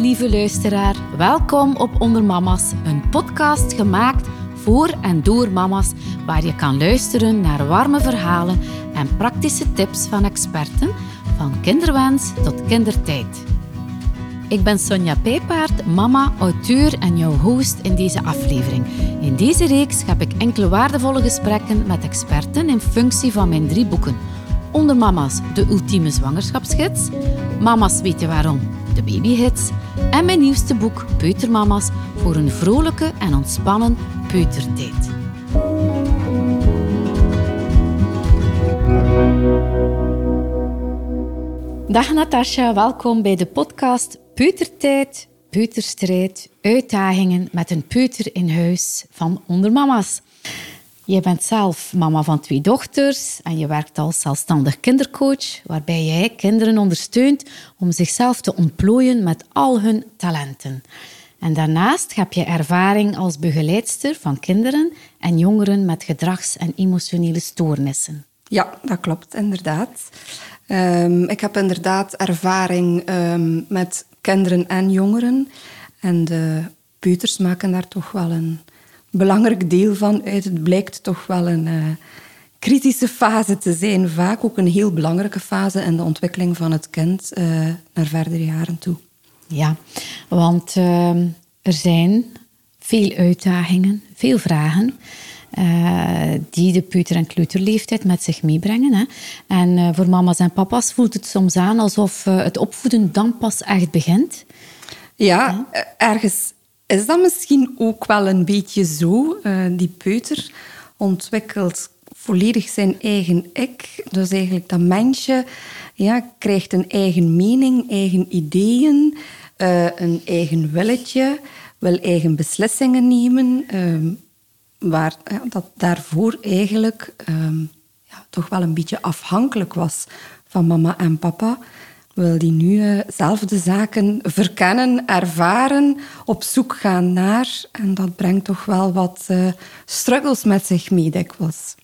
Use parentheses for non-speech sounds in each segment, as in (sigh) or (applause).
lieve luisteraar. Welkom op Onder Mama's, een podcast gemaakt voor en door mama's, waar je kan luisteren naar warme verhalen en praktische tips van experten, van kinderwens tot kindertijd. Ik ben Sonja Pijpaard, mama, auteur en jouw host in deze aflevering. In deze reeks heb ik enkele waardevolle gesprekken met experten in functie van mijn drie boeken. Onder Mama's, de ultieme zwangerschapsgids. Mama's weten waarom, de babyhits. En mijn nieuwste boek, Peutermama's, voor een vrolijke en ontspannen peutertijd. Dag Natasja, welkom bij de podcast Peutertijd, Peuterstrijd, uitdagingen met een peuter in huis van Onder Mama's. Je bent zelf mama van twee dochters en je werkt als zelfstandig kindercoach, waarbij jij kinderen ondersteunt om zichzelf te ontplooien met al hun talenten. En daarnaast heb je ervaring als begeleidster van kinderen en jongeren met gedrags- en emotionele stoornissen. Ja, dat klopt, inderdaad. Um, ik heb inderdaad ervaring um, met kinderen en jongeren. En de peuters maken daar toch wel een belangrijk deel van uit. Het blijkt toch wel een uh, kritische fase te zijn. Vaak ook een heel belangrijke fase in de ontwikkeling van het kind uh, naar verdere jaren toe. Ja, want uh, er zijn veel uitdagingen, veel vragen. Uh, die de peuter- en kleuterleeftijd met zich meebrengen. Hè. En uh, voor mama's en papa's voelt het soms aan alsof uh, het opvoeden dan pas echt begint. Ja, ergens is dat misschien ook wel een beetje zo. die peuter ontwikkelt volledig zijn eigen ik. Dus eigenlijk dat mensje ja, krijgt een eigen mening, eigen ideeën, een eigen willetje, wil eigen beslissingen nemen ehm, waar dat daarvoor eigenlijk um, ja, toch wel een beetje afhankelijk was van mama en papa, wil die nu uh, zelf de zaken verkennen, ervaren, op zoek gaan naar. En dat brengt toch wel wat uh, struggles met zich mee dikwijls.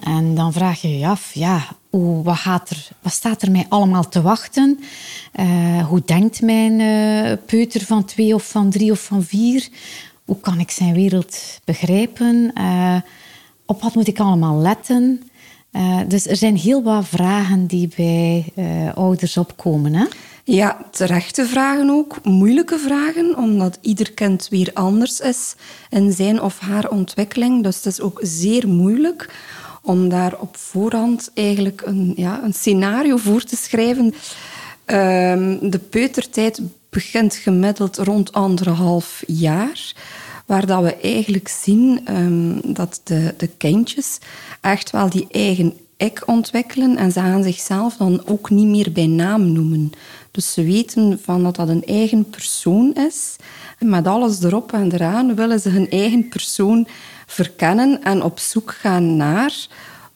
En dan vraag je je af, ja, hoe, wat, gaat er, wat staat er mij allemaal te wachten? Uh, hoe denkt mijn peuter van twee of van drie of van vier? Hoe kan ik zijn wereld begrijpen? Op wat moet ik allemaal letten? Uh, dus er zijn heel wat vragen die bij uh, ouders opkomen. Hè? Ja, terechte vragen ook. Moeilijke vragen, omdat ieder kind weer anders is in zijn of haar ontwikkeling. Dus het is ook zeer moeilijk om daar op voorhand eigenlijk een, ja, een scenario voor te schrijven. Uh, de peutertijd begint gemiddeld rond anderhalf jaar. Waar dat we eigenlijk zien um, dat de, de kindjes echt wel die eigen ik ontwikkelen en ze gaan zichzelf dan ook niet meer bij naam noemen. Dus ze weten van dat dat een eigen persoon is. En met alles erop en eraan willen ze hun eigen persoon verkennen en op zoek gaan naar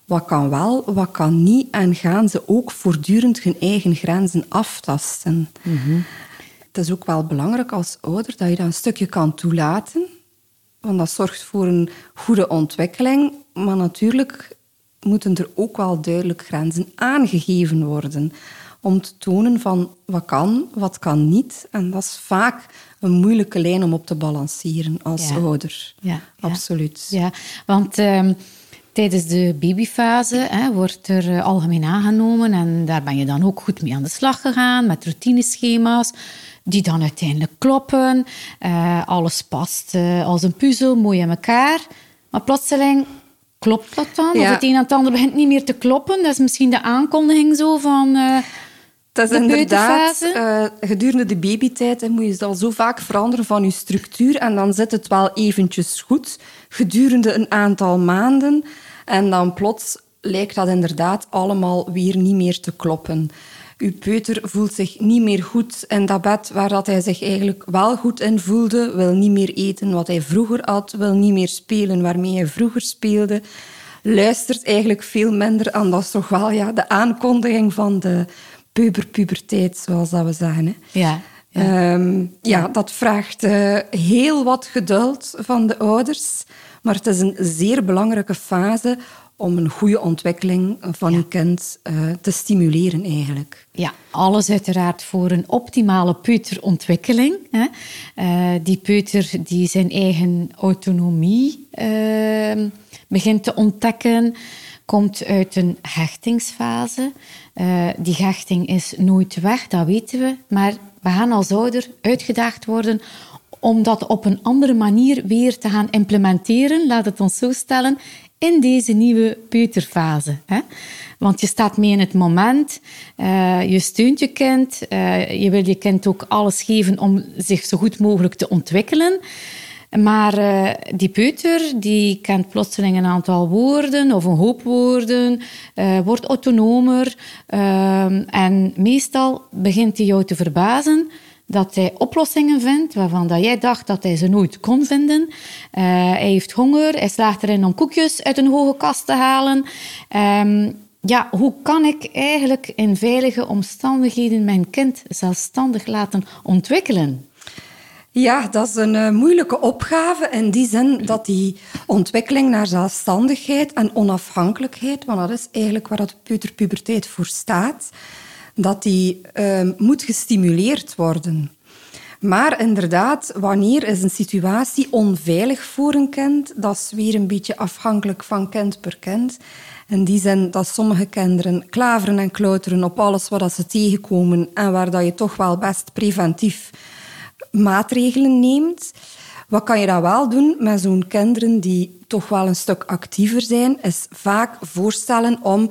wat kan wel, wat kan niet. En gaan ze ook voortdurend hun eigen grenzen aftasten. Mm-hmm. Het is ook wel belangrijk als ouder dat je dat een stukje kan toelaten. Want dat zorgt voor een goede ontwikkeling. Maar natuurlijk moeten er ook wel duidelijk grenzen aangegeven worden. Om te tonen van wat kan, wat kan niet. En dat is vaak een moeilijke lijn om op te balanceren als ja. ouder. Ja, Absoluut. Ja, want um, tijdens de babyfase hè, wordt er uh, algemeen aangenomen. En daar ben je dan ook goed mee aan de slag gegaan met routineschema's die dan uiteindelijk kloppen. Uh, alles past uh, als een puzzel, mooi in elkaar. Maar plotseling klopt dat dan? Ja. Of het een en het ander begint niet meer te kloppen. Dat is misschien de aankondiging zo van... Dat is inderdaad, uh, gedurende de babytijd moet je het al zo vaak veranderen van je structuur en dan zit het wel eventjes goed gedurende een aantal maanden en dan plots lijkt dat inderdaad allemaal weer niet meer te kloppen. Uw peuter voelt zich niet meer goed in dat bed waar dat hij zich eigenlijk wel goed in voelde, wil niet meer eten wat hij vroeger had, wil niet meer spelen waarmee hij vroeger speelde, luistert eigenlijk veel minder aan. Dat is toch wel ja, de aankondiging van de puberpuberteit, zoals dat we zeggen. Hè. Ja. Ja. Um, ja, dat vraagt uh, heel wat geduld van de ouders. Maar het is een zeer belangrijke fase om een goede ontwikkeling van je kind uh, te stimuleren eigenlijk. Ja, alles uiteraard voor een optimale peuterontwikkeling. Hè. Uh, die peuter die zijn eigen autonomie uh, begint te ontdekken, komt uit een hechtingsfase. die hechting is nooit weg, dat weten we, maar we gaan als ouder uitgedaagd worden om dat op een andere manier weer te gaan implementeren, laat het ons zo stellen, in deze nieuwe peuterfase. Hè? Want je staat mee in het moment, uh, je steunt je kind, uh, je wil je kind ook alles geven om zich zo goed mogelijk te ontwikkelen. Maar uh, die peuter die kent plotseling een aantal woorden of een hoop woorden, wordt autonomer en meestal begint hij jou te verbazen dat hij oplossingen vindt waarvan dat jij dacht dat hij ze nooit kon vinden. Uh, hij heeft honger, hij slaagt erin om koekjes uit een hoge kast te halen. Um, ja, hoe kan ik eigenlijk in veilige omstandigheden mijn kind zelfstandig laten ontwikkelen? Ja, dat is een uh, moeilijke opgave in die zin dat die ontwikkeling naar zelfstandigheid en onafhankelijkheid, want dat is eigenlijk waar dat peuterpuberteit voor staat, dat die uh, moet gestimuleerd worden. Maar inderdaad, wanneer is een situatie onveilig voor een kind? Dat is weer een beetje afhankelijk van kind per kind. In die zin dat sommige kinderen klaveren en klauteren op alles wat ze tegenkomen en waar dat je toch wel best preventief maatregelen neemt. Wat kan je dan wel doen met zo'n kinderen die toch wel een stuk actiever zijn, is vaak voorstellen om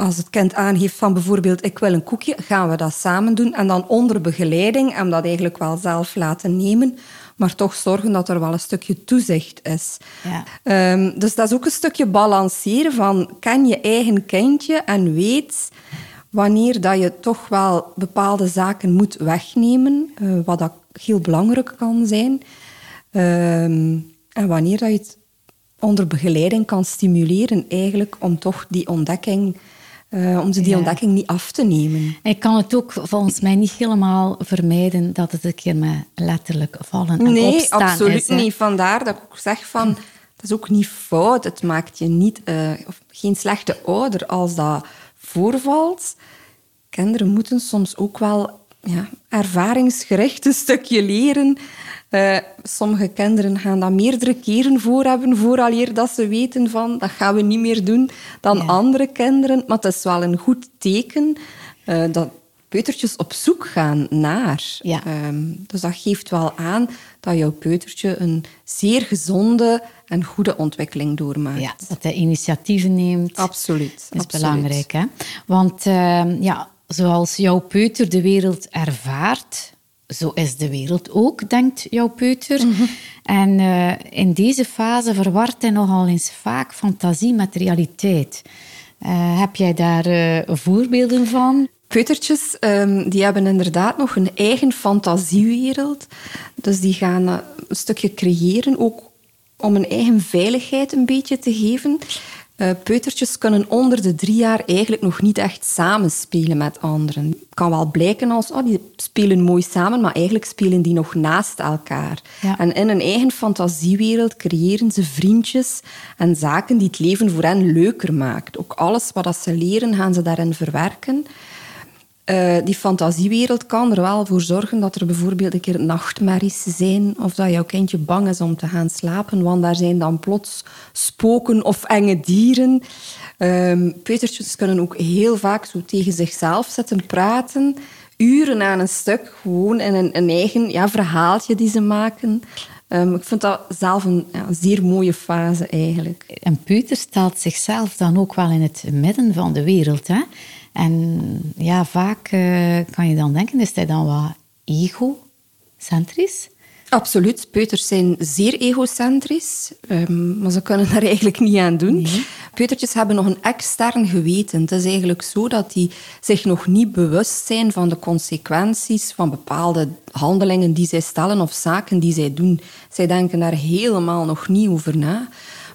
als het kind aangeeft van bijvoorbeeld ik wil een koekje, gaan we dat samen doen en dan onder begeleiding en dat eigenlijk wel zelf laten nemen, maar toch zorgen dat er wel een stukje toezicht is. Ja. Um, dus dat is ook een stukje balanceren van ken je eigen kindje en weet wanneer dat je toch wel bepaalde zaken moet wegnemen, uh, wat dat heel belangrijk kan zijn, um, en wanneer dat je het onder begeleiding kan stimuleren eigenlijk om toch die ontdekking uh, om ze die ontdekking niet af te nemen. Ik kan het ook volgens mij niet helemaal vermijden dat het een keer met letterlijk vallen en nee, opstaan Nee, absoluut niet. Vandaar dat ik ook zeg van... Dat is ook niet fout. Het maakt je niet, uh, of geen slechte ouder als dat voorvalt. Kinderen moeten soms ook wel ja, ervaringsgericht een stukje leren uh, sommige kinderen gaan dat meerdere keren voor hebben, vooraleer dat ze weten van dat gaan we niet meer doen dan andere kinderen. Maar het is wel een goed teken uh, dat peutertjes op zoek gaan naar. Ja. Um, dus dat geeft wel aan dat jouw peutertje een zeer gezonde en goede ontwikkeling doormaakt. Ja, dat hij initiatieven neemt. Absoluut. Dat is belangrijk. Hè? Want uh, ja, zoals jouw peuter de wereld ervaart, zo is de wereld ook, denkt jouw peuter. Mhm. En uh, in deze fase verwart hij nogal eens vaak fantasie met realiteit. Uh, heb jij daar uh, voorbeelden van? Peutertjes um, die hebben inderdaad nog een eigen fantasiewereld. Dus die gaan een stukje creëren, ook om een eigen veiligheid een beetje te geven. Uh, peutertjes kunnen onder de drie jaar eigenlijk nog niet echt samenspelen met anderen. Het kan wel blijken als, oh, die spelen mooi samen, maar eigenlijk spelen die nog naast elkaar. En in een eigen fantasiewereld creëren ze vriendjes en zaken die het leven voor hen leuker maakt. Ook alles wat ze leren, gaan ze daarin verwerken. Uh, die fantasiewereld kan er wel voor zorgen dat er bijvoorbeeld een keer nachtmerries zijn of dat jouw kindje bang is om te gaan slapen, want daar zijn dan plots spoken of enge dieren. Um, peutertjes kunnen ook heel vaak zo tegen zichzelf zitten praten, uren aan een stuk, gewoon in een, eigen ja, verhaaltje die ze maken. Um, ik vind dat zelf een zeer mooie fase eigenlijk. En peuter stelt zichzelf dan ook wel in het midden van de wereld, hè? En ja, vaak uh, kan je dan denken, is hij dan wat egocentrisch? Absoluut. Peuters zijn zeer egocentrisch, um, maar ze kunnen daar (laughs) eigenlijk niet aan doen. Nee. Peutertjes hebben nog een extern geweten. Het is eigenlijk zo dat die zich nog niet bewust zijn van de consequenties van bepaalde handelingen die zij stellen of zaken die zij doen. Zij denken daar helemaal nog niet over na.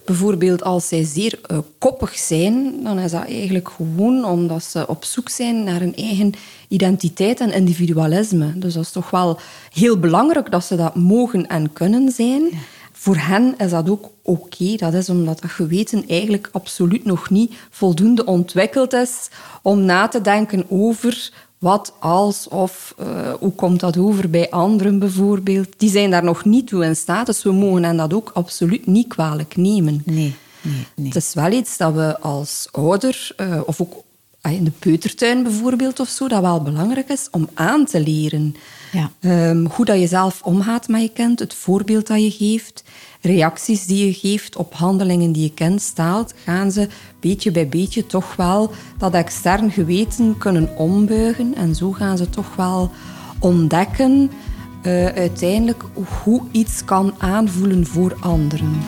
Bijvoorbeeld als zij zeer uh, koppig zijn, dan is dat eigenlijk gewoon omdat ze op zoek zijn naar een eigen identiteit en individualisme. Dus dat is toch wel heel belangrijk dat ze dat mogen en kunnen zijn. voor hen is dat ook oké. Dat is omdat dat geweten eigenlijk absoluut nog niet voldoende ontwikkeld is om na te denken over wat als of uh, hoe komt dat over bij anderen bijvoorbeeld. Die zijn daar nog niet toe in staat, dus we mogen hen dat ook absoluut niet kwalijk nemen. Nee, nee, nee. Het is wel iets dat we als ouder, uh, of ook ah, in de peutertuin bijvoorbeeld of zo, dat wel belangrijk is om aan te leren. Um, hoe dat je zelf omgaat met je kind, het voorbeeld dat je geeft, reacties die je geeft op handelingen die je kind staalt, gaan ze beetje bij beetje toch wel dat extern geweten kunnen ombuigen. En zo gaan ze toch wel ontdekken uh, uiteindelijk hoe iets kan aanvoelen voor anderen.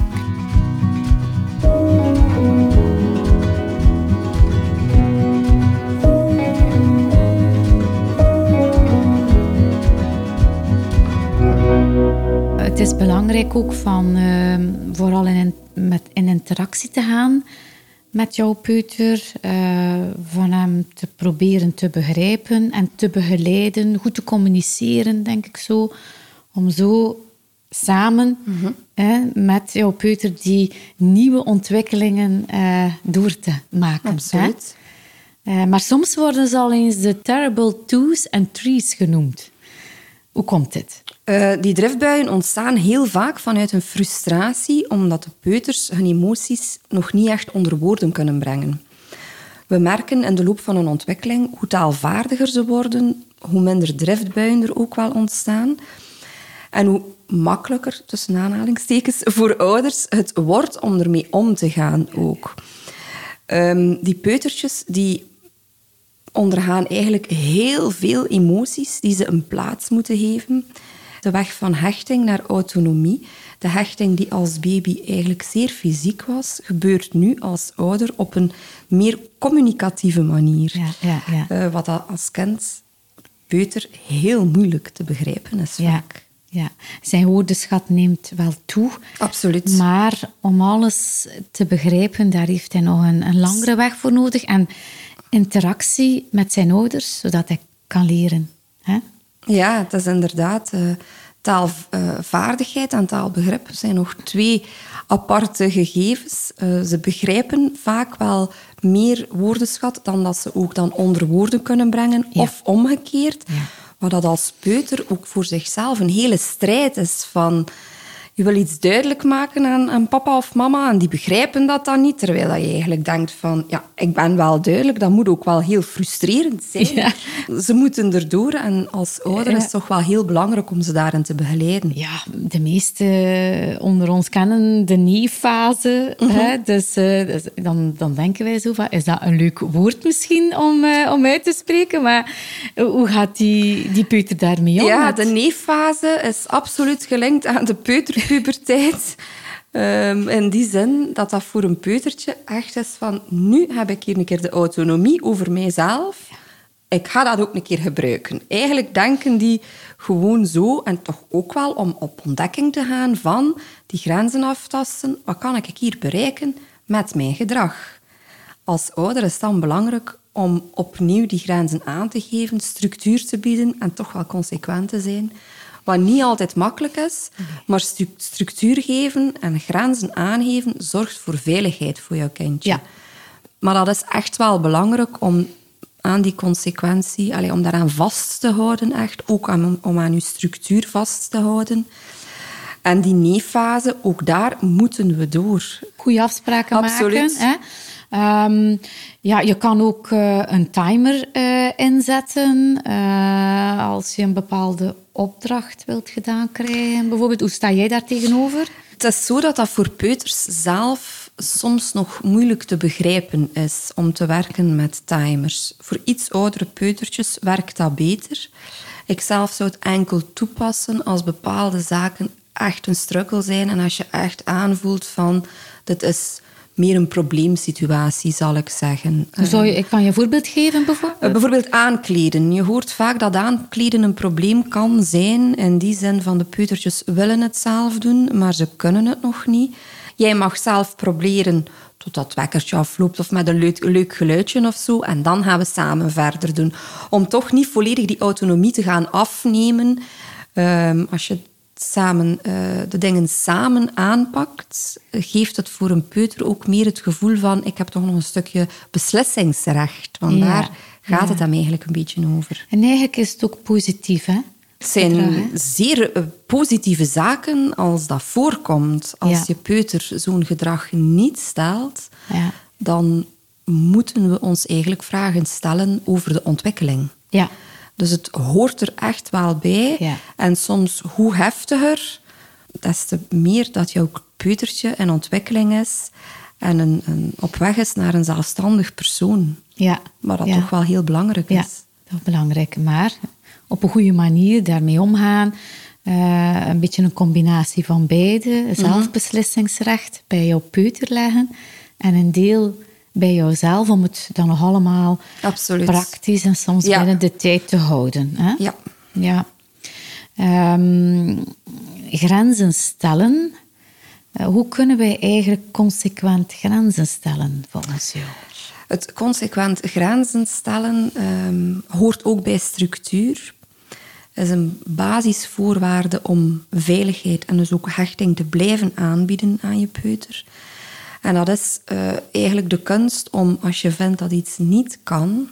Het is belangrijk ook van uh, vooral in, met, in interactie te gaan met jouw peuter, uh, van hem te proberen te begrijpen en te begeleiden, goed te communiceren, denk ik zo, om zo samen mm -hmm. hè, met jouw peuter die nieuwe ontwikkelingen uh, door te maken. Absoluut. Uh, maar soms worden ze al eens de terrible twos en threes genoemd. Hoe komt dit? Uh, die driftbuien ontstaan heel vaak vanuit een frustratie omdat de peuters hun emoties nog niet echt onder woorden kunnen brengen. We merken in de loop van een ontwikkeling hoe taalvaardiger ze worden, hoe minder driftbuien er ook wel ontstaan. En hoe makkelijker, tussen aanhalingstekens, voor ouders het wordt om ermee om te gaan ook. Um, die peutertjes die ondergaan eigenlijk heel veel emoties die ze een plaats moeten geven. De weg van hechting naar autonomie, de hechting die als baby eigenlijk zeer fysiek was, gebeurt nu als ouder op een meer communicatieve manier. Ja, ja, ja. Uh, wat als kind peuter heel moeilijk te begrijpen is vaak. Ja, zijn woordenschat neemt wel toe. Absoluut. Maar om alles te begrijpen, daar heeft hij nog een, een langere weg voor nodig. En interactie met zijn ouders, zodat hij kan leren. Hè? Ja, het is inderdaad. Uh, taalvaardigheid en taalbegrip zijn nog twee aparte gegevens. Uh, ze begrijpen vaak wel meer woordenschat dan dat ze ook dan onder woorden kunnen brengen, Ja. of omgekeerd. Ja. Maar dat als peuter ook voor zichzelf een hele strijd is van... Je wil iets duidelijk maken aan, aan papa of mama en die begrijpen dat dan niet. Terwijl je eigenlijk denkt van, ja, ik ben wel duidelijk. Dat moet ook wel heel frustrerend zijn. Ja. Ze moeten erdoor en als ouder is het toch wel heel belangrijk om ze daarin te begeleiden. Ja, de meesten onder ons kennen de nee-fase. hè? Dus, eh, dus dan, dan denken wij zo van, is dat een leuk woord misschien om, eh, om uit te spreken? Maar hoe gaat die, die peuter daarmee om? Ja, de neeffase is absoluut gelinkt aan de peuterpuberteit. Ehm, in die zin dat dat voor een peutertje echt is van... Nu heb ik hier een keer de autonomie over mijzelf. Ik ga dat ook een keer gebruiken. Eigenlijk denken die gewoon zo, en toch ook wel om op ontdekking te gaan van die grenzen aftasten. Wat kan ik hier bereiken met mijn gedrag? Als ouder is het dan belangrijk om opnieuw die grenzen aan te geven, structuur te bieden en toch wel consequent te zijn. Wat niet altijd makkelijk is, maar structuur geven en grenzen aangeven zorgt voor veiligheid voor jouw kindje. Ja. Maar dat is echt wel belangrijk om aan die consequentie, allee, om daaraan vast te houden, echt. Ook aan, om aan je structuur vast te houden. En die nee-fase, ook daar moeten we door. goede afspraken Absoluut. maken. Hè? Ehm, ja, je kan ook eh, een timer eh, inzetten eh, als je een bepaalde opdracht wilt gedaan krijgen. Bijvoorbeeld, hoe sta jij daar tegenover? Het is zo dat dat voor peuters zelf soms nog moeilijk te begrijpen is om te werken met timers. Voor iets oudere peutertjes werkt dat beter. Ik zelf zou het enkel toepassen als bepaalde zaken echt een struggle zijn en als je echt aanvoelt van dit is meer een probleemsituatie, zal ik zeggen. Zou je, ik kan je een voorbeeld geven, bijvoorbeeld? Uh, bijvoorbeeld aankleden. Je hoort vaak dat aankleden een probleem kan zijn. In die zin van de peutertjes willen het zelf doen, maar ze kunnen het nog niet. Jij mag zelf proberen totdat het wekkertje afloopt of met een leuk, leuk geluidje of zo. En dan gaan we samen verder doen. Om toch niet volledig die autonomie te gaan afnemen. Um, als je samen, uh, de dingen samen aanpakt, geeft het voor een peuter ook meer het gevoel van ik heb toch nog een stukje beslissingsrecht. Want daar gaat het hem eigenlijk een beetje over. En eigenlijk is het ook positief, hè? Het zijn zeer eh, positieve zaken als dat voorkomt. Als je peuter zo'n gedrag niet stelt, ja. dan moeten we ons eigenlijk vragen stellen over de ontwikkeling. Ja. Dus het hoort er echt wel bij. Ja. En soms hoe heftiger, des te meer dat jouw peutertje in ontwikkeling is en een, een, op weg is naar een zelfstandig persoon. Ja. Maar dat toch wel heel belangrijk is. Ja, dat is belangrijk. Maar op een goede manier daarmee omgaan. Uh, een beetje een combinatie van beide. Mhm. Zelfbeslissingsrecht bij jouw peuter leggen en een deel bij jouzelf om het dan nog allemaal Absoluut. praktisch en soms binnen de tijd te houden. Hè? Ja. ja. Um, grenzen stellen. Uh, hoe kunnen wij eigenlijk consequent grenzen stellen volgens jou? Het consequent grenzen stellen um, hoort ook bij structuur. is een basisvoorwaarde om veiligheid en dus ook hechting te blijven aanbieden aan je peuter. En dat is uh, eigenlijk de kunst om, als je vindt dat iets niet kan,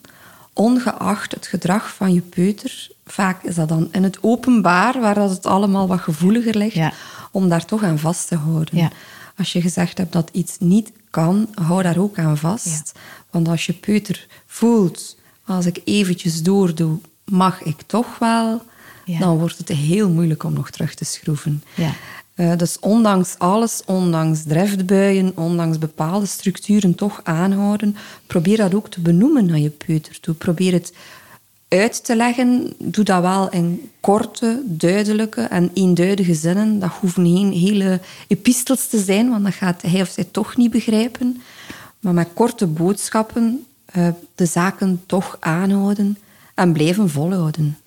ongeacht het gedrag van je peuter, vaak is dat dan in het openbaar, waar dat het allemaal wat gevoeliger ligt, ja. om daar toch aan vast te houden. Ja. Als je gezegd hebt dat iets niet kan, hou daar ook aan vast. Ja. Want als je peuter voelt, als ik eventjes doordoe, mag ik toch wel, dan wordt het heel moeilijk om nog terug te schroeven. Uh, dus ondanks alles, ondanks driftbuien, ondanks bepaalde structuren toch aanhouden, probeer dat ook te benoemen naar je peuter toe. Probeer het uit te leggen. Doe dat wel in korte, duidelijke en eenduidige zinnen. Dat hoeven geen hele epistels te zijn, want dat gaat hij of zij toch niet begrijpen. Maar met korte boodschappen uh, de zaken toch aanhouden en blijven volhouden.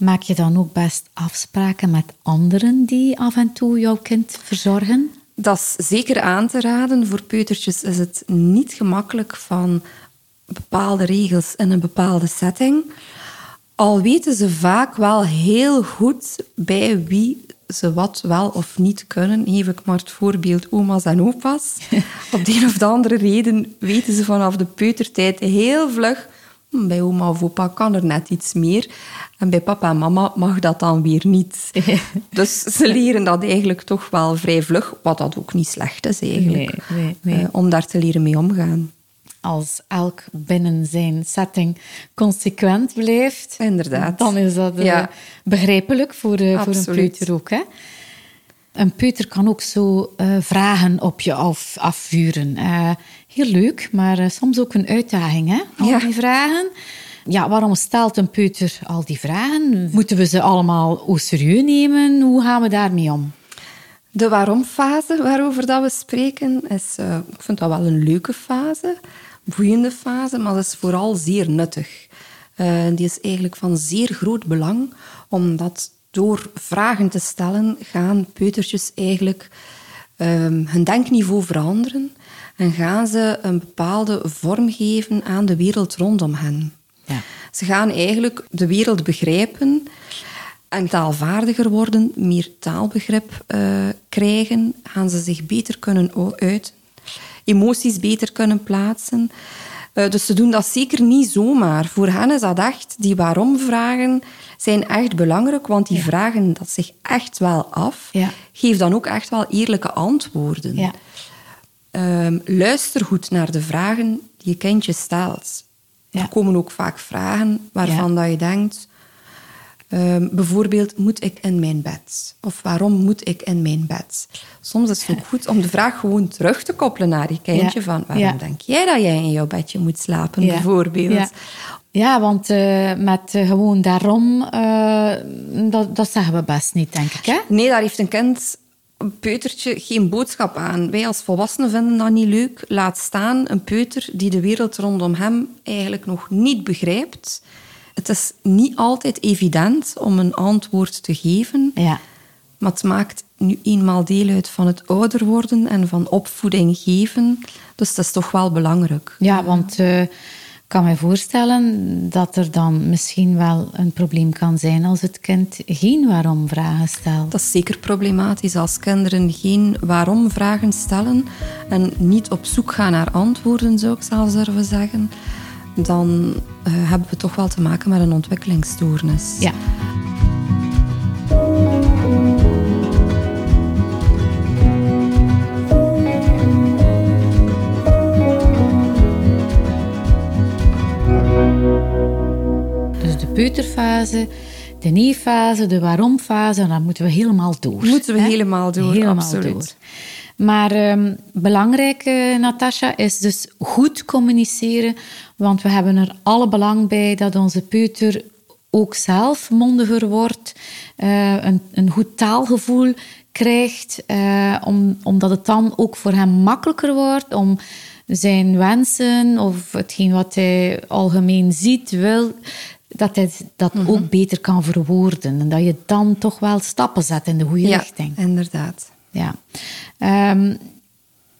Maak je dan ook best afspraken met anderen die af en toe jouw kind verzorgen? Dat is zeker aan te raden. Voor peutertjes is het niet gemakkelijk van bepaalde regels in een bepaalde setting. Al weten ze vaak wel heel goed bij wie ze wat wel of niet kunnen. Geef ik maar het voorbeeld oma's en opa's. (laughs) Op de een of de andere reden weten ze vanaf de peutertijd heel vlug bij oma of opa kan er net iets meer. En bij papa en mama mag dat dan weer niet. (laughs) dus ze leren dat eigenlijk toch wel vrij vlug, wat dat ook niet slecht is eigenlijk. Nee, nee, nee. Uh, om daar te leren mee omgaan. Als elk binnen zijn setting consequent blijft, Inderdaad. dan is dat ja. begrijpelijk voor, uh, voor een peuter ook. Hè? Een peuter kan ook zo uh, vragen op je af, afvuren. Uh, heel leuk, maar uh, soms ook een uitdaging, hè? Al Ja. die vragen. Ja, waarom stelt een peuter al die vragen? Moeten we ze allemaal au serieus nemen? Hoe gaan we daarmee om? De waarom-fase waarover dat we spreken, is, uh, ik vind dat wel een leuke fase, boeiende fase, maar dat is vooral zeer nuttig. Uh, die is eigenlijk van zeer groot belang, omdat door vragen te stellen gaan peutertjes eigenlijk um, hun denkniveau veranderen en gaan ze een bepaalde vorm geven aan de wereld rondom hen. Ja. Ze gaan eigenlijk de wereld begrijpen en taalvaardiger worden, meer taalbegrip uh, krijgen, gaan ze zich beter kunnen uiten, emoties beter kunnen plaatsen. Uh, dus ze doen dat zeker niet zomaar. Voor hen is dat echt, die waarom-vragen zijn echt belangrijk, want die Ja. vragen dat zich echt wel af. Ja. Geef dan ook echt wel eerlijke antwoorden. Ja. Ehm, luister goed naar de vragen die je kindje stelt. Er komen ook vaak vragen waarvan dat je denkt... ehm, bijvoorbeeld, moet ik in mijn bed? Of waarom moet ik in mijn bed? Soms is het ook goed om de vraag gewoon terug te koppelen naar je kindje. Ja. Van, waarom Ja. denk jij dat jij in jouw bedje moet slapen, Ja. bijvoorbeeld? Ja, want eh, met eh, gewoon daarom, eh, dat, dat zeggen we best niet, denk ik. Hè? Nee, daar heeft een kind, een peutertje, geen boodschap aan. Wij als volwassenen vinden dat niet leuk. Laat staan een peuter die de wereld rondom hem eigenlijk nog niet begrijpt. Het is niet altijd evident om een antwoord te geven. Ja. Maar het maakt nu eenmaal deel uit van het ouder worden en van opvoeding geven. Dus dat is toch wel belangrijk. Ja, want kan me voorstellen dat er dan misschien wel een probleem kan zijn als het kind geen waarom-vragen stelt. Dat is zeker problematisch als kinderen geen waarom-vragen stellen en niet op zoek gaan naar antwoorden, zou ik zelfs durven zeggen. Dan uh, hebben we toch wel te maken met een ontwikkelingsstoornis. Ja. Peuterfase, de nee-fase, de waarom-fase. En dan moeten we helemaal door. Moeten we helemaal door, helemaal absoluut. Door. Maar um, belangrijk, uh, Natasja, is dus goed communiceren. Want we hebben er alle belang bij dat onze peuter ook zelf mondiger wordt. Uh, een, een goed taalgevoel krijgt. Uh, om, omdat het dan ook voor hem makkelijker wordt om zijn wensen of hetgeen wat hij algemeen ziet, wil, dat hij dat mhm. ook beter kan verwoorden. En dat je dan toch wel stappen zet in de goede ja, richting. inderdaad. Ja. Um,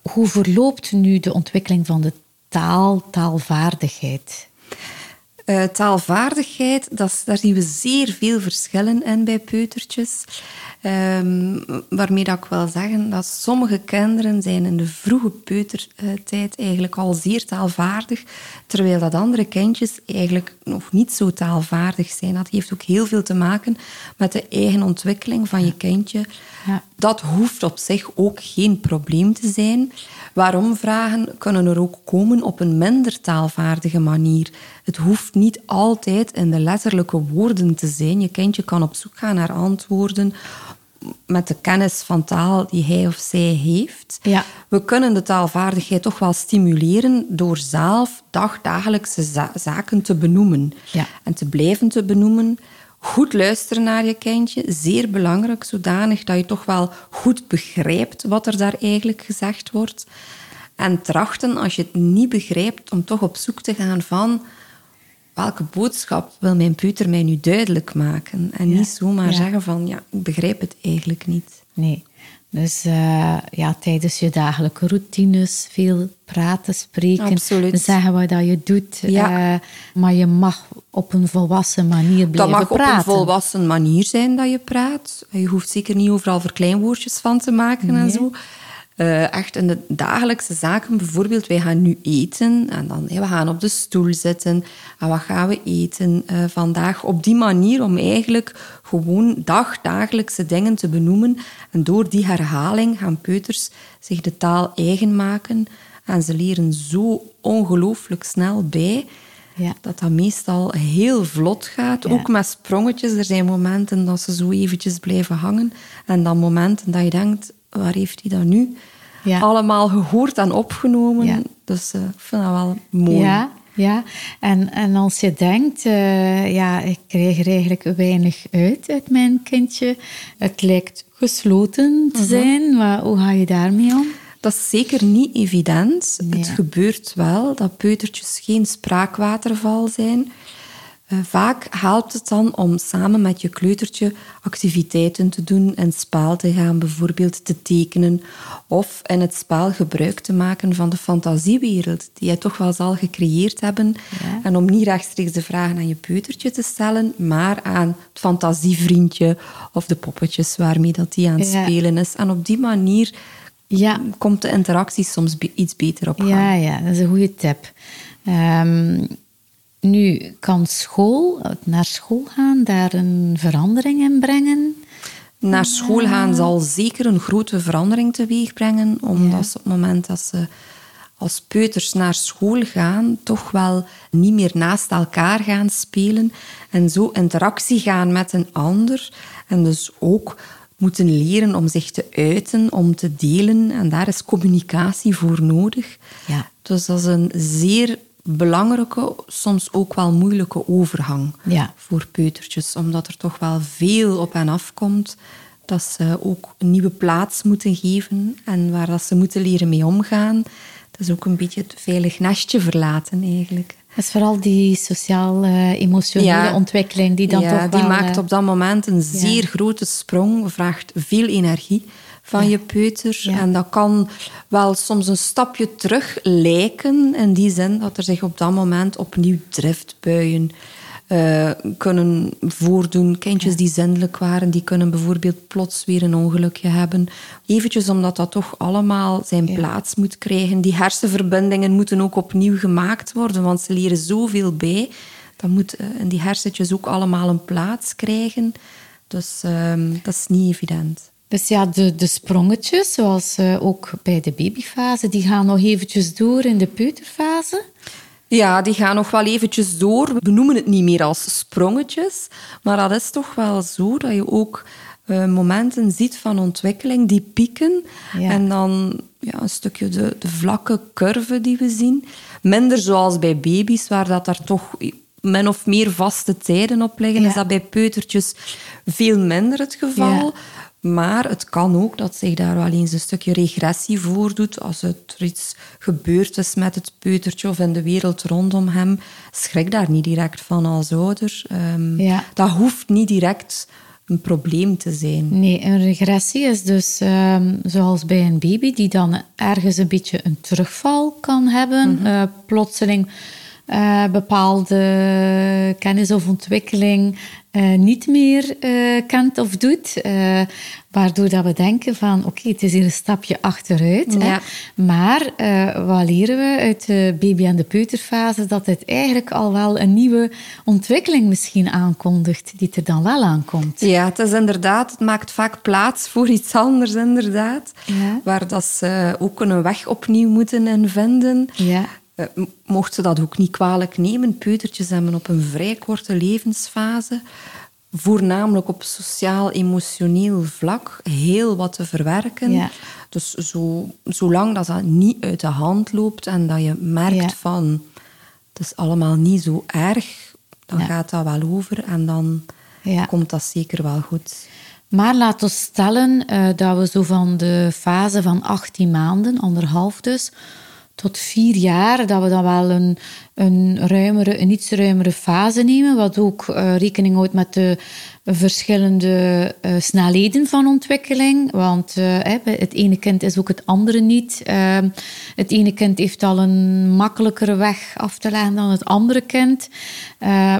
hoe verloopt nu de ontwikkeling van de taal, taalvaardigheid? Uh, taalvaardigheid, dat, daar zien we zeer veel verschillen in bij peutertjes. Um, waarmee dat ik wil zeggen dat sommige kinderen zijn in de vroege peutertijd eigenlijk al zeer taalvaardig, terwijl dat andere kindjes eigenlijk nog niet zo taalvaardig zijn. Dat heeft ook heel veel te maken met de eigen ontwikkeling van je kindje. Ja. Dat hoeft op zich ook geen probleem te zijn. Waarom vragen kunnen er ook komen op een minder taalvaardige manier. Het hoeft niet altijd in de letterlijke woorden te zijn. Je kindje kan op zoek gaan naar antwoorden met de kennis van taal die hij of zij heeft. Ja. We kunnen de taalvaardigheid toch wel stimuleren door zelf dagdagelijkse zaken te benoemen. Ja. En te blijven te benoemen. Goed luisteren naar je kindje, zeer belangrijk, zodanig dat je toch wel goed begrijpt wat er daar eigenlijk gezegd wordt. En trachten, als je het niet begrijpt, om toch op zoek te gaan van welke boodschap wil mijn puter mij nu duidelijk maken? En niet zomaar zeggen van, ja, ik begrijp het eigenlijk niet. Nee. Dus uh, ja, tijdens je dagelijke routines veel praten, spreken, Absoluut. zeggen wat dat je doet. Ja. Uh, maar je mag op een volwassen manier blijven praten. Dat mag op een volwassen manier zijn dat je praat. Je hoeft zeker niet overal verkleinwoordjes van te maken en zo. Uh, echt in de dagelijkse zaken, bijvoorbeeld, wij gaan nu eten en dan we gaan op de stoel zitten. En wat gaan we eten uh, vandaag? Op die manier om eigenlijk gewoon dagdagelijkse dingen te benoemen. En door die herhaling gaan peuters zich de taal eigen maken. En ze leren zo ongelooflijk snel bij. Ja. Dat dat meestal heel vlot gaat. Ook met sprongetjes. Er zijn momenten dat ze zo eventjes blijven hangen. En dan momenten dat je denkt, waar heeft hij dat nu ja. allemaal gehoord en opgenomen? Dus uh, ik vind dat wel mooi. Ja, ja. En, en als je denkt, uh, ja, ik krijg er eigenlijk weinig uit uit mijn kindje. Het lijkt gesloten te mhm. zijn, maar hoe ga je daarmee om? Dat is zeker niet evident. Het gebeurt wel dat peutertjes geen spraakwaterval zijn. Eh, vaak helpt het dan om samen met je kleutertje activiteiten te doen, in spel te gaan, bijvoorbeeld te tekenen, of in het spel gebruik te maken van de fantasiewereld die je toch wel zal gecreëerd hebben. En om niet rechtstreeks de vragen aan je peutertje te stellen, maar aan het fantasievriendje of de poppetjes waarmee dat die aan het spelen is. En op die manier ja. komt de interactie soms iets beter op gang. Ja, ja, dat is een goede tip. Um, nu, kan school, naar school gaan, daar een verandering in brengen? Naar school gaan zal zeker een grote verandering teweeg brengen, omdat ze op het moment dat ze als peuters naar school gaan, toch wel niet meer naast elkaar gaan spelen en zo interactie gaan met een ander. En dus ook moeten leren om zich te uiten, om te delen. En daar is communicatie voor nodig. Ja. Dus dat is een zeer belangrijke, soms ook wel moeilijke overgang ja. voor peutertjes. Omdat er toch wel veel op hen afkomt. Dat ze ook een nieuwe plaats moeten geven en waar dat ze moeten leren mee omgaan. Dat is ook een beetje het veilig nestje verlaten eigenlijk. Dat is vooral die sociaal-emotionele ontwikkeling die dan ja, toch die maakt eh, op dat moment een zeer grote sprong, vraagt veel energie van je peuter. En dat kan wel soms een stapje terug lijken, in die zin dat er zich op dat moment opnieuw driftbuien uh, kunnen voordoen. Kindjes die zindelijk waren, die kunnen bijvoorbeeld plots weer een ongelukje hebben. Eventjes omdat dat toch allemaal zijn plaats moet krijgen. Die hersenverbindingen moeten ook opnieuw gemaakt worden, want ze leren zoveel bij. Dat moet uh, in die hersentjes ook allemaal een plaats krijgen. Dus uh, dat is niet evident. Dus ja, de, de sprongetjes, zoals uh, ook bij de babyfase, die gaan nog eventjes door in de peuterfase? Ja, die gaan nog wel eventjes door. We noemen het niet meer als sprongetjes, maar dat is toch wel zo dat je ook uh, momenten ziet van ontwikkeling die pieken en dan ja, een stukje de, de vlakke curve die we zien. Minder zoals bij baby's, waar dat daar toch min of meer vaste tijden op liggen, is dat bij peutertjes veel minder het geval. Maar het kan ook dat zich daar wel eens een stukje regressie voordoet. Als er iets gebeurd is met het peutertje of in de wereld rondom hem, schrik daar niet direct van als ouder. Um, Dat hoeft niet direct een probleem te zijn. Nee, een regressie is dus um, zoals bij een baby die dan ergens een beetje een terugval kan hebben. Mm -hmm. uh, plotseling uh, bepaalde kennis of ontwikkeling uh, niet meer uh, kent of doet. waardoor dat we denken van oké, okay, het is hier een stapje achteruit. Ja. Hè? Maar wat leren we uit de baby- en de peuterfase? Dat het eigenlijk al wel een nieuwe ontwikkeling misschien aankondigt, die er dan wel aankomt. Ja, het is inderdaad, het maakt vaak plaats voor iets anders inderdaad. Ja. Waar dat ze ook een weg opnieuw moeten in vinden. Ja. Uh, mocht ze dat ook niet kwalijk nemen. Peutertjes hebben op een vrij korte levensfase, voornamelijk op sociaal-emotioneel vlak, heel wat te verwerken. Ja. Dus zo, zolang dat, dat niet uit de hand loopt en dat je merkt ja. van het is allemaal niet zo erg, dan gaat dat wel over en dan komt dat zeker wel goed. Maar laten we stellen uh, dat we zo van de fase van 18 maanden, anderhalf dus, tot vier jaar, dat we dan wel een, een, ruimere, een iets ruimere fase nemen, wat ook uh, rekening houdt met de verschillende uh, snelheden van ontwikkeling. Want uh, het ene kind is ook het andere niet. Ehm, het ene kind heeft al een makkelijkere weg af te leggen dan het andere kind.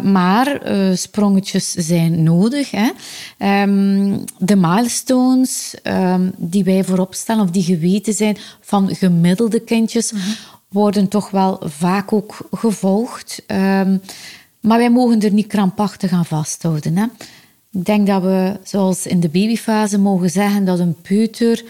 maar sprongetjes zijn nodig. Hè. Um, de milestones um, die wij voorop stellen, of die geweten zijn van gemiddelde kindjes, -hmm. Worden toch wel vaak ook gevolgd. maar wij mogen er niet krampachtig aan vasthouden. Hè. Ik denk dat we, zoals in de babyfase, mogen zeggen dat een peuter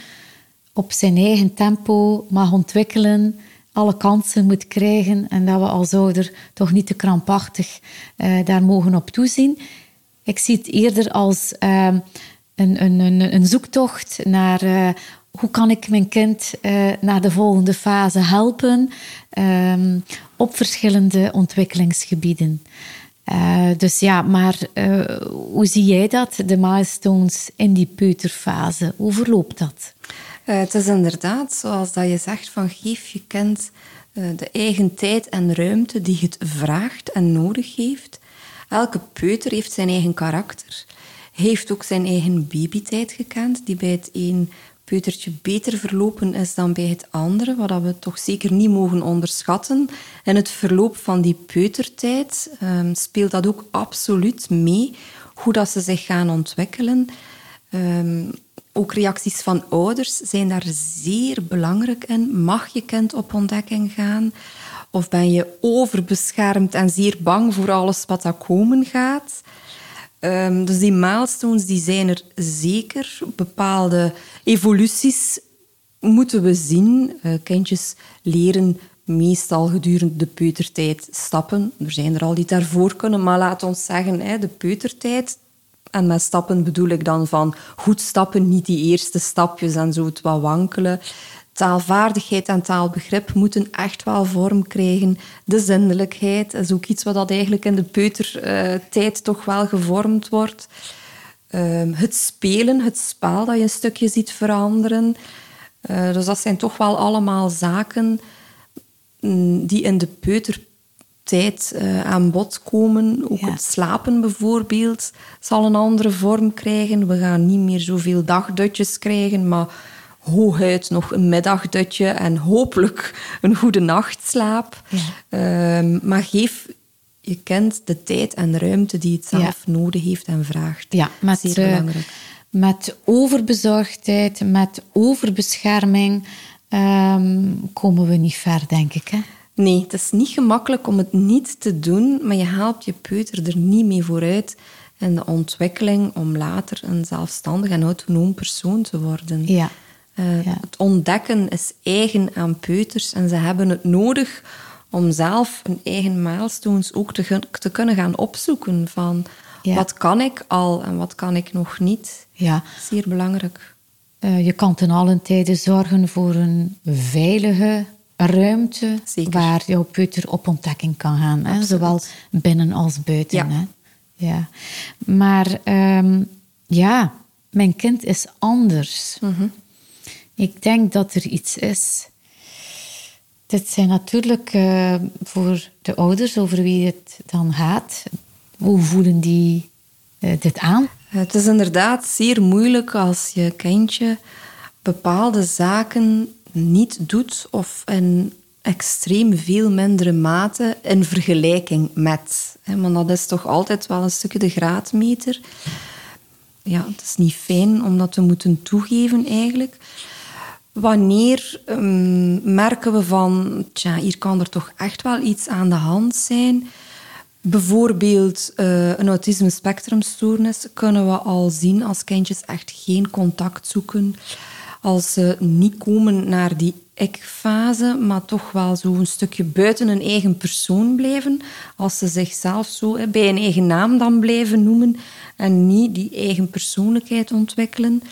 op zijn eigen tempo mag ontwikkelen, alle kansen moet krijgen en dat we als ouder toch niet te krampachtig uh, daar mogen op toezien. Ik zie het eerder als uh, een, een, een, een, zoektocht naar uh, hoe kan ik mijn kind naar de volgende fase helpen ehm, op verschillende ontwikkelingsgebieden. Uh, dus ja, maar uh, hoe zie jij dat, de milestones in die peuterfase? Hoe verloopt dat? Uh, het is inderdaad, zoals dat je zegt, van geef je kind de eigen tijd en ruimte die het vraagt en nodig heeft. Elke peuter heeft zijn eigen karakter. Heeft ook zijn eigen babytijd gekend, die bij het een peutertje beter verlopen is dan bij het andere, wat we toch zeker niet mogen onderschatten. En het verloop van die peutertijd um, speelt dat ook absoluut mee, hoe dat ze zich gaan ontwikkelen. Um, ook reacties van ouders zijn daar zeer belangrijk in. Mag je kind op ontdekking gaan? Of ben je overbeschermd en zeer bang voor alles wat er komen gaat? Um, dus die milestones die zijn er zeker. Bepaalde evoluties moeten we zien. Uh, kindjes leren meestal gedurende de peutertijd stappen. Er zijn er al die daarvoor kunnen, maar laat ons zeggen, hè, de peutertijd. En met stappen bedoel ik dan van goed stappen, niet die eerste stapjes en zo het wat wankelen taalvaardigheid en taalbegrip moeten echt wel vorm krijgen. De zindelijkheid is ook iets wat dat eigenlijk in de peutertijd toch wel gevormd wordt. Ehm, het spelen, het spel dat je een stukje ziet veranderen. Uh, dus dat zijn toch wel allemaal zaken mm, die in de peutertijd uh, aan bod komen. Ook het slapen bijvoorbeeld zal een andere vorm krijgen. We gaan niet meer zoveel dagdutjes krijgen, maar hooguit nog een middagdutje en hopelijk een goede nachtslaap. Ja. Ehm, maar geef je kind de tijd en ruimte die het zelf nodig heeft en vraagt. Ja, met, Zeer eh, belangrijk. met overbezorgdheid, met overbescherming ehm, komen we niet ver, denk ik. Hè? Nee, het is niet gemakkelijk om het niet te doen, maar je helpt je peuter er niet mee vooruit in de ontwikkeling om later een zelfstandig en autonoom persoon te worden. Ja. Eh, Ja. Het ontdekken is eigen aan peuters en ze hebben het nodig om zelf hun eigen milestones ook te, te kunnen gaan opzoeken van Ja. wat kan ik al en wat kan ik nog niet. Ja. Zeer belangrijk. Eh, je kan ten allen tijde zorgen voor een veilige ruimte Zeker. waar jouw peuter op ontdekking kan gaan. Hè? Zowel binnen als buiten. Ja. Hè? Ja. Maar ehm, ja, mijn kind is anders. Mhm. Ik denk dat er iets is. Dit zijn natuurlijk eh, voor de ouders over wie het dan gaat. Hoe voelen die eh, dit aan? Het is inderdaad zeer moeilijk als je kindje bepaalde zaken niet doet of in extreem veel mindere mate in vergelijking met. Want dat is toch altijd wel een stukje de graadmeter. Ja, het is niet fijn om dat te moeten toegeven eigenlijk. Wanneer ehm, merken we van, tja, hier kan er toch echt wel iets aan de hand zijn. Bijvoorbeeld eh, een autisme spectrumstoornis kunnen we al zien als kindjes echt geen contact zoeken. Als ze niet komen naar die ik-fase, maar toch wel zo een stukje buiten hun eigen persoon blijven. Als ze zichzelf zo bij een eigen naam dan blijven noemen en niet die eigen persoonlijkheid ontwikkelen.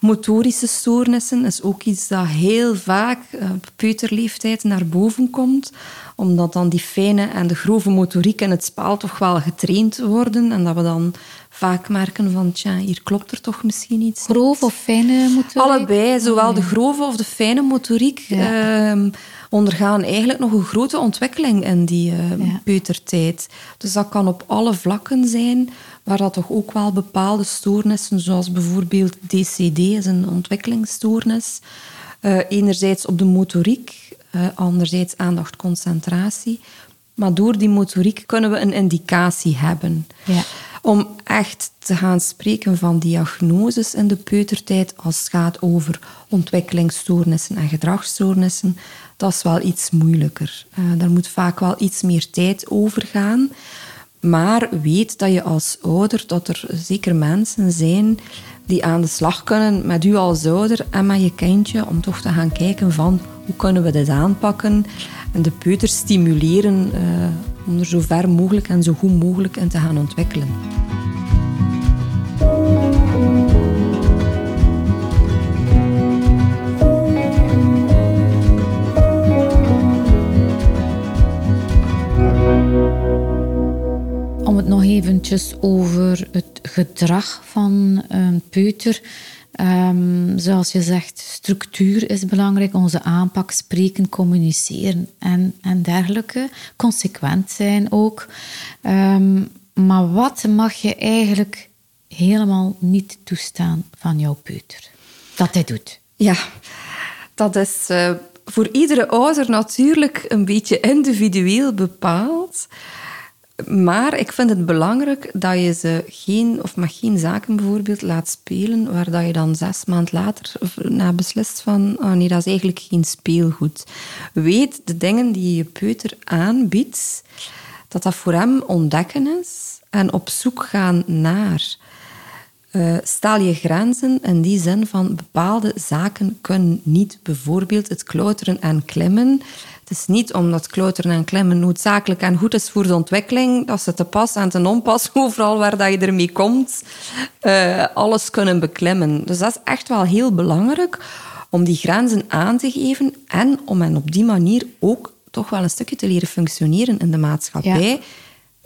Motorische stoornissen is ook iets dat heel vaak eh, op peuterleeftijd naar boven komt, omdat dan die fijne en de grove motoriek in het spel toch wel getraind worden en dat we dan vaak merken van, tja, hier klopt er toch misschien iets Grof of fijne motoriek? Allebei, zowel de grove of de fijne motoriek, ehm, ondergaan eigenlijk nog een grote ontwikkeling in die eh, Ja. peutertijd. Dus dat kan op alle vlakken zijn, waar dat toch ook wel bepaalde stoornissen, zoals bijvoorbeeld DCD, is een ontwikkelingsstoornis. eh, enerzijds op de motoriek, eh, anderzijds aandacht, concentratie. Maar door die motoriek kunnen we een indicatie hebben. Ja. Om echt te gaan spreken van diagnoses in de peutertijd als het gaat over ontwikkelingsstoornissen en gedragsstoornissen, dat is wel iets moeilijker. Eh, daar moet vaak wel iets meer tijd over gaan. Maar weet dat je als ouder, dat er zeker mensen zijn die aan de slag kunnen met u als ouder en met je kindje, om toch te gaan kijken van hoe kunnen we dit aanpakken en de peuter stimuleren eh, om er zo ver mogelijk en zo goed mogelijk in te gaan ontwikkelen. Om het nog eventjes over het gedrag van een peuter. Ehm, zoals je zegt, structuur is belangrijk. Onze aanpak, spreken, communiceren en, en dergelijke. Consequent zijn ook. Ehm, maar wat mag je eigenlijk helemaal niet toestaan van jouw peuter? Dat hij doet. Ja, dat is eh, voor iedere ouder natuurlijk een beetje individueel bepaald. Maar ik vind het belangrijk dat je ze geen, of mag geen zaken bijvoorbeeld laat spelen waar dat je dan zes maanden later na beslist van oh nee, dat is eigenlijk geen speelgoed. Weet de dingen die je je peuter aanbiedt, dat dat voor hem ontdekken is en op zoek gaan naar. Uh, stel je grenzen in die zin van bepaalde zaken kunnen niet. Bijvoorbeeld het klauteren en klimmen. Het is niet omdat klauteren en klimmen noodzakelijk en goed is voor de ontwikkeling, dat ze te pas en te onpas (laughs) overal waar dat je ermee komt, uh, alles kunnen beklimmen. Dus dat is echt wel heel belangrijk om die grenzen aan te geven en om hen op die manier ook toch wel een stukje te leren functioneren in de maatschappij, ja.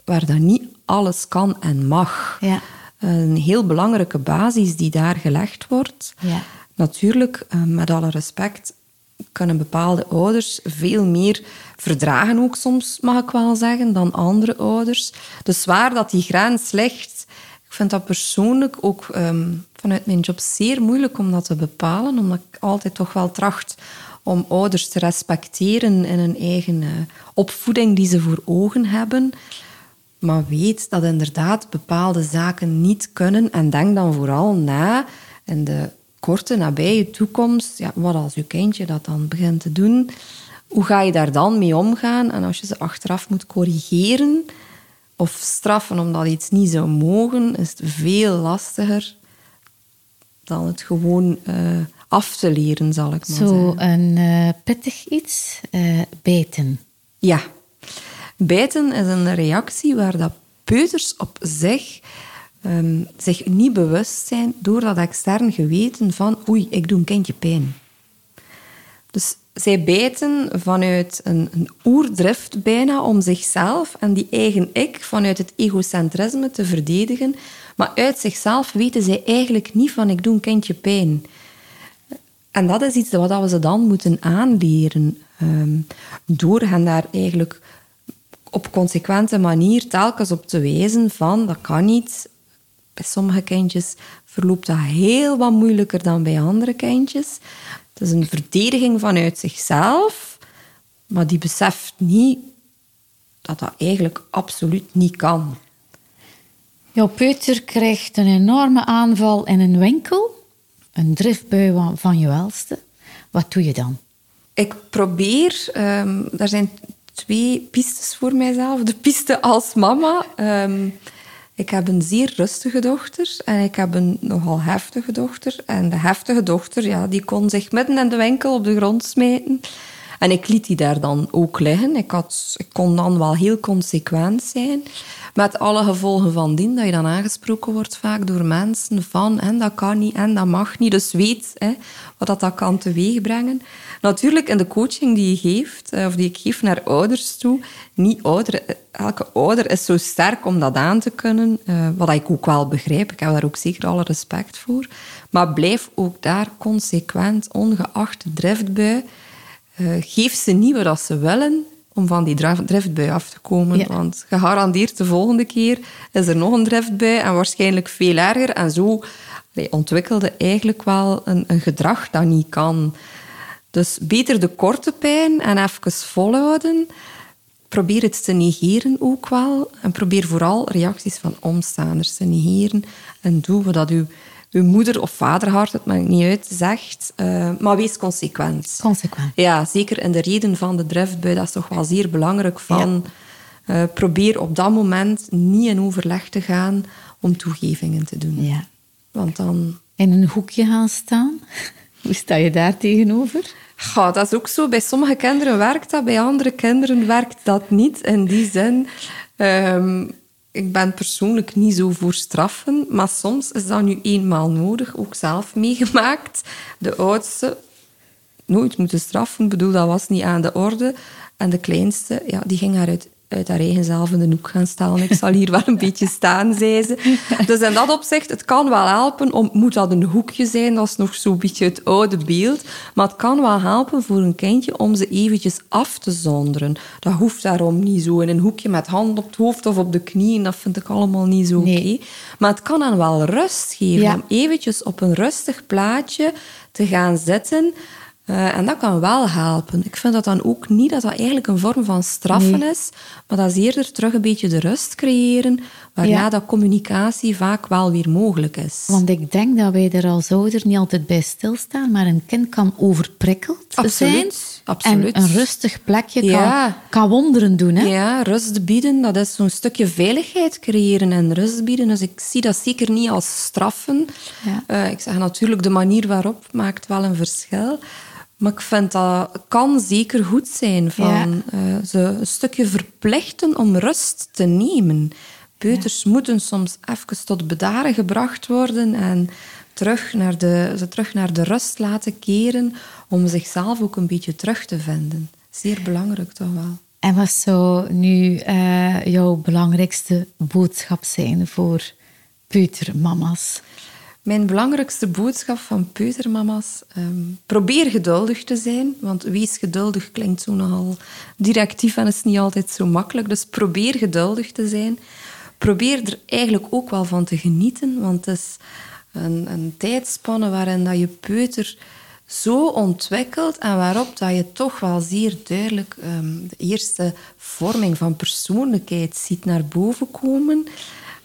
waar dat niet alles kan en mag. Ja een heel belangrijke basis die daar gelegd wordt. Ja. Natuurlijk, met alle respect, kunnen bepaalde ouders veel meer verdragen, ook soms mag ik wel zeggen, dan andere ouders. Dus waar dat die grens ligt, Ik vind dat persoonlijk ook ehm, vanuit mijn job zeer moeilijk om dat te bepalen, omdat ik altijd toch wel tracht om ouders te respecteren in hun eigen uh, opvoeding die ze voor ogen hebben. Maar weet dat inderdaad bepaalde zaken niet kunnen en denk dan vooral na in de korte, nabije toekomst. Ja, wat als je kindje dat dan begint te doen? Hoe ga je daar dan mee omgaan? En als je ze achteraf moet corrigeren of straffen omdat iets niet zou mogen, is het veel lastiger dan het gewoon uh, af te leren, zal ik maar Zo zeggen. Zo een uh, pittig iets, uh, bijten. Ja. Bijten is een reactie waar dat peuters op zich um, zich niet bewust zijn door dat extern geweten van oei, ik doe een kindje pijn. Dus zij bijten vanuit een, een oerdrift bijna om zichzelf en die eigen ik vanuit het egocentrisme te verdedigen. Maar uit zichzelf weten zij eigenlijk niet van ik doe een kindje pijn. En dat is iets wat we ze dan moeten aanleren. Um, door hen daar eigenlijk op consequente manier telkens op te wijzen van dat kan niet. Bij sommige kindjes verloopt dat heel wat moeilijker dan bij andere kindjes. Het is een verdediging vanuit zichzelf, maar die beseft niet dat dat eigenlijk absoluut niet kan. Jouw peuter krijgt een enorme aanval in een winkel, een driftbui van je welste. Wat doe je dan? Ik probeer, um, er zijn twee pistes voor mijzelf. De piste als mama. Um, ik heb een zeer rustige dochter en ik heb een nogal heftige dochter. En de heftige dochter, ja, die kon zich midden in de winkel op de grond smijten. En ik liet die daar dan ook liggen. Ik, had, ik kon dan wel heel consequent zijn. Met alle gevolgen van dien, dat je dan aangesproken wordt vaak door mensen van en dat kan niet en dat mag niet. Dus weet hè, wat dat, dat kan teweegbrengen. Natuurlijk, in de coaching die je geeft, of die ik geef naar ouders toe, niet ouder, elke ouder is zo sterk om dat aan te kunnen, uh, wat ik ook wel begrijp. Ik heb daar ook zeker alle respect voor. Maar blijf ook daar consequent, ongeacht de driftbui, uh, geef ze niet wat ze willen om van die driftbui af te komen. Ja. Want gegarandeerd de volgende keer is er nog een driftbui en waarschijnlijk veel erger. En zo ontwikkelde eigenlijk wel een, een gedrag dat niet kan. Dus beter de korte pijn en even volhouden. Probeer het te negeren ook wel. En probeer vooral reacties van omstaanders te negeren. En doe wat uw, uw moeder of vaderhart, het maakt niet uit, zegt. Uh, maar wees consequent. Consequent. Ja, zeker in de reden van de driftbui. Dat is toch wel zeer belangrijk. Van, ja. uh, probeer op dat moment niet in overleg te gaan om toegevingen te doen. Ja. Want dan... In een hoekje gaan staan? (laughs) Hoe sta je daar tegenover? Ja, dat is ook zo. Bij sommige kinderen werkt dat, bij andere kinderen werkt dat niet. In die zin, um, ik ben persoonlijk niet zo voor straffen, maar soms is dat nu eenmaal nodig, ook zelf meegemaakt. De oudste nooit moeten straffen, bedoel, dat was niet aan de orde. En de kleinste, ja, die ging eruit uit haar eigen zelf in de hoek gaan staan. Ik zal hier wel een (laughs) beetje staan, zei ze. Dus in dat opzicht, het kan wel helpen. Om, moet dat een hoekje zijn? Dat is nog zo'n beetje het oude beeld. Maar het kan wel helpen voor een kindje om ze eventjes af te zonderen. Dat hoeft daarom niet zo in een hoekje met hand op het hoofd of op de knieën. Dat vind ik allemaal niet zo nee. oké. Maar het kan hen wel rust geven Ja. om eventjes op een rustig plaatje te gaan zitten... Uh, en dat kan wel helpen. Ik vind dat dan ook niet dat dat eigenlijk een vorm van straffen Nee. is, maar dat is eerder terug een beetje de rust creëren, waarna Ja. dat communicatie vaak wel weer mogelijk is. Want ik denk dat wij er als ouder niet altijd bij stilstaan, maar een kind kan overprikkeld Absoluut, zijn. absoluut. En een rustig plekje Ja. kan, kan wonderen doen. Hè? Ja, rust bieden, dat is zo'n stukje veiligheid creëren en rust bieden. Dus ik zie dat zeker niet als straffen. Ja. Eh, ik zeg natuurlijk, de manier waarop maakt wel een verschil. Maar ik vind dat kan zeker goed zijn van eh, ze een stukje verplichten om rust te nemen. Peuters moeten soms even tot bedaren gebracht worden en terug naar de, ze terug naar de rust laten keren om zichzelf ook een beetje terug te vinden. Zeer belangrijk toch wel. En wat zou nu eh, jouw belangrijkste boodschap zijn voor peutermama's? Mijn belangrijkste boodschap van peutermama's, ehm, probeer geduldig te zijn, want wees geduldig klinkt zo nogal directief en is niet altijd zo makkelijk. Dus probeer geduldig te zijn. probeer er eigenlijk ook wel van te genieten, want het is een, een tijdspanne waarin dat je peuter zo ontwikkelt en waarop dat je toch wel zeer duidelijk ehm, de eerste vorming van persoonlijkheid ziet naar boven komen.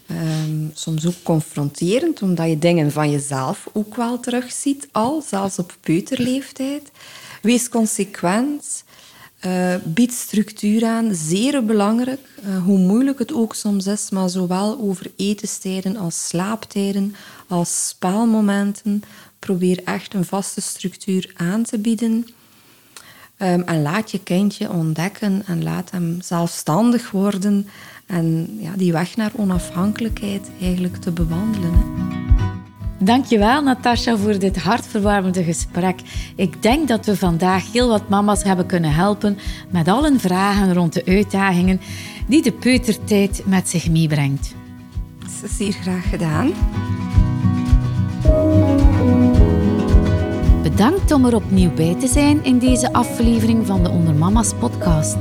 Ehm, soms ook confronterend, omdat je dingen van jezelf ook wel terugziet, al, zelfs op peuterleeftijd. Wees consequent. Uh, bied structuur aan, zeer belangrijk. Uh, hoe moeilijk het ook soms is, maar zowel over etenstijden als slaaptijden, als spaalmomenten. Probeer echt een vaste structuur aan te bieden. Um, en laat je kindje ontdekken en laat hem zelfstandig worden en ja, die weg naar onafhankelijkheid eigenlijk te bewandelen. Hè. Dankjewel Natasja voor dit hartverwarmende gesprek. Ik denk dat we vandaag heel wat mama's hebben kunnen helpen met al hun vragen rond de uitdagingen die de peutertijd met zich meebrengt. Dat is zeer graag gedaan. Bedankt om er opnieuw bij te zijn in deze aflevering van de Onder Mama's podcast.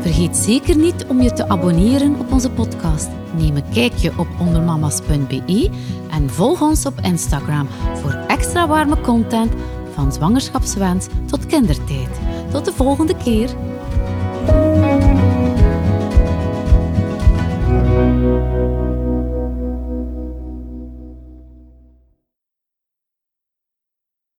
Vergeet zeker niet om je te abonneren op onze podcast. Neem een kijkje op ondermamas.be en volg ons op Instagram voor extra warme content van zwangerschapswens tot kindertijd. Tot de volgende keer.